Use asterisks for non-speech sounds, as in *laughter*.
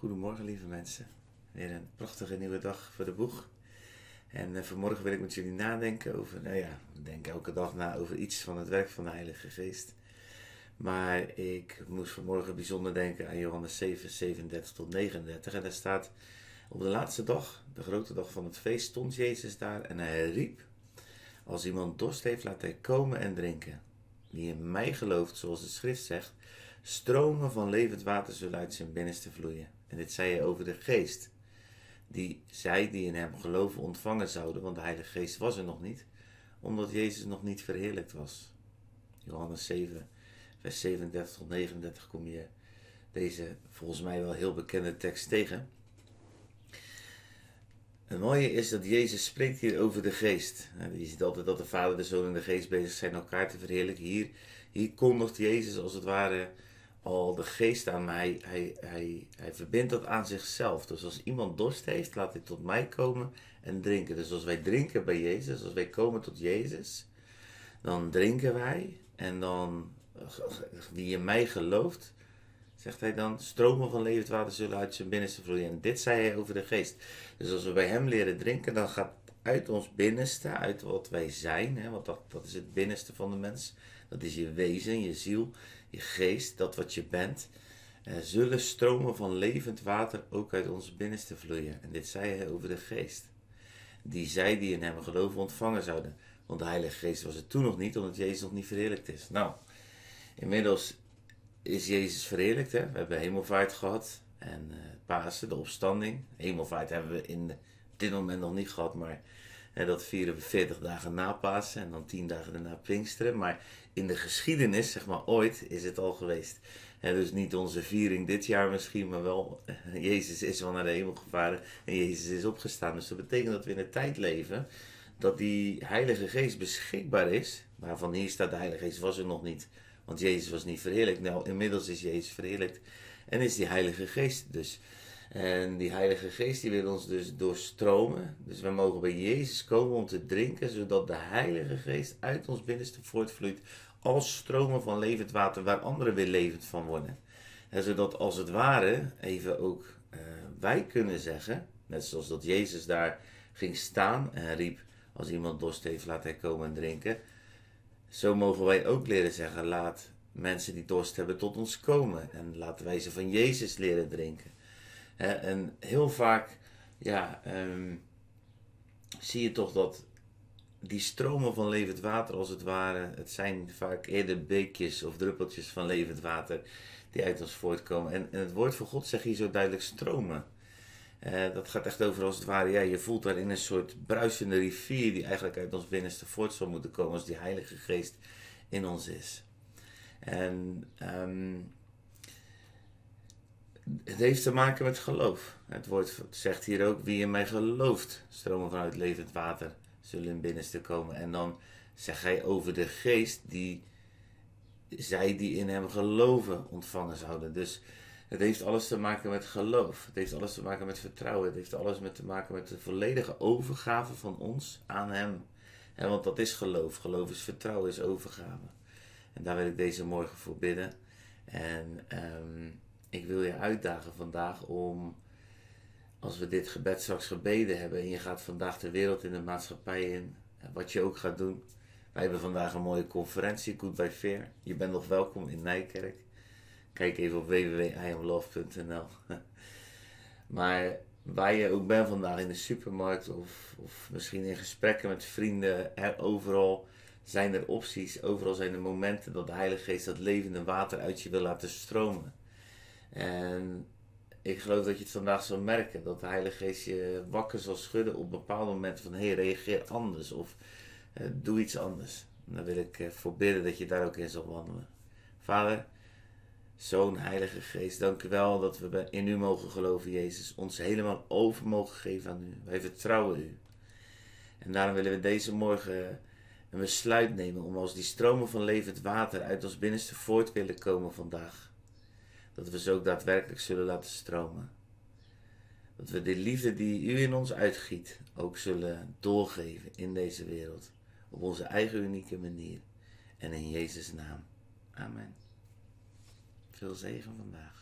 Goedemorgen lieve mensen. Weer een prachtige nieuwe dag voor de boeg. En uh, vanmorgen wil ik met jullie nadenken over, nou ja, ik denk elke dag na over iets van het werk van de Heilige Geest. Maar ik moest vanmorgen bijzonder denken aan Johannes 7, 37 tot 39. En daar staat, op de laatste dag, de grote dag van het feest, stond Jezus daar en hij riep, als iemand dorst heeft, laat hij komen en drinken. Wie in mij gelooft, zoals de schrift zegt, stromen van levend water zullen uit zijn binnenste vloeien. En dit zei hij over de geest. Die zij die in hem geloven ontvangen zouden, want de Heilige Geest was er nog niet, omdat Jezus nog niet verheerlijkt was. Johannes 7, vers 37 tot 39 kom je deze volgens mij wel heel bekende tekst tegen. Het mooie is dat Jezus spreekt hier over de geest. Je ziet altijd dat de Vader, de Zoon en de Geest bezig zijn elkaar te verheerlijken. Hier, hier kondigt Jezus als het ware al de geest aan mij. Hij, hij, hij verbindt dat aan zichzelf. Dus als iemand dorst heeft, laat hij tot mij komen en drinken. Dus als wij drinken bij Jezus, als wij komen tot Jezus, dan drinken wij. En dan, wie in mij gelooft, zegt hij dan, stromen van levend water zullen uit zijn binnenste vloeien. En dit zei hij over de geest. Dus als we bij hem leren drinken, dan gaat uit ons binnenste, uit wat wij zijn, hè, want dat, dat is het binnenste van de mens. Dat is je wezen, je ziel, je geest, dat wat je bent. Eh, zullen stromen van levend water ook uit ons binnenste vloeien. En dit zei hij over de geest. Die zij die in hem geloven ontvangen zouden. Want de Heilige Geest was er toen nog niet, omdat Jezus nog niet verheerlijkt is. Nou, inmiddels is Jezus verheerlijkt. Hè? We hebben hemelvaart gehad en uh, Pasen, de opstanding. Hemelvaart hebben we in dit moment nog niet gehad, maar hè, dat vieren we 40 dagen na Pasen en dan 10 dagen daarna Pinksteren. Maar in de geschiedenis, zeg maar ooit, is het al geweest. Hè, dus niet onze viering dit jaar misschien, maar wel Jezus is wel naar de hemel gevaren en Jezus is opgestaan. Dus dat betekent dat we in een tijd leven dat die Heilige Geest beschikbaar is. Waarvan hier staat, de Heilige Geest was er nog niet want Jezus was niet verheerlijkt. Nou, inmiddels is Jezus verheerlijkt. En is die Heilige Geest dus. En die Heilige Geest die wil ons dus doorstromen. Dus we mogen bij Jezus komen om te drinken, zodat de Heilige Geest uit ons binnenste voortvloeit als stromen van levend water, waar anderen weer levend van worden. En zodat als het ware even ook uh, wij kunnen zeggen, net zoals dat Jezus daar ging staan en riep, als iemand dorst heeft, laat hij komen en drinken. Zo mogen wij ook leren zeggen: laat mensen die dorst hebben tot ons komen. En laten wij ze van Jezus leren drinken. En heel vaak, ja, ehm, zie je toch dat die stromen van levend water, als het ware, het zijn vaak eerder beekjes of druppeltjes van levend water die uit ons voortkomen. En, en het woord van God zegt hier zo duidelijk stromen. Dat gaat echt over als het ware, ja, je voelt daarin een soort bruisende rivier die eigenlijk uit ons binnenste voort zou moeten komen als die Heilige Geest in ons is. En um, het heeft te maken met geloof. Het woord zegt hier ook, wie in mij gelooft, stromen vanuit levend water zullen in binnenste komen. En dan zegt hij over de geest die zij die in hem geloven ontvangen zouden. Dus het heeft alles te maken met geloof. Het heeft alles te maken met vertrouwen. Het heeft alles met te maken met de volledige overgave van ons aan Hem. En want dat is geloof. Geloof is vertrouwen, is overgave. En daar wil ik deze morgen voor bidden. En um, ik wil je uitdagen vandaag om, als we dit gebed straks gebeden hebben en je gaat vandaag de wereld in de maatschappij in, wat je ook gaat doen. Wij hebben vandaag een mooie conferentie, Good by Fair. Je bent nog welkom in Nijkerk. Kijk even op www.iamlove.nl. *laughs* maar waar je ook bent vandaag in de supermarkt of, of misschien in gesprekken met vrienden, er overal zijn er opties, overal zijn er momenten dat de Heilige Geest dat levende water uit je wil laten stromen. En ik geloof dat je het vandaag zal merken, dat de Heilige Geest je wakker zal schudden op bepaalde momenten van hé, hey, reageer anders of eh, doe iets anders. En dan wil ik eh, voor bidden dat je daar ook in zal wandelen. Vader, Zoon, Heilige Geest, dank u wel dat we in u mogen geloven, Jezus. Ons helemaal over mogen geven aan u. Wij vertrouwen u. En daarom willen we deze morgen een besluit nemen om als die stromen van levend water uit ons binnenste voort willen komen vandaag. Dat we ze ook daadwerkelijk zullen laten stromen. Dat we de liefde die u in ons uitgiet ook zullen doorgeven in deze wereld. Op onze eigen unieke manier. En in Jezus' naam. Amen. Veel zegen vandaag.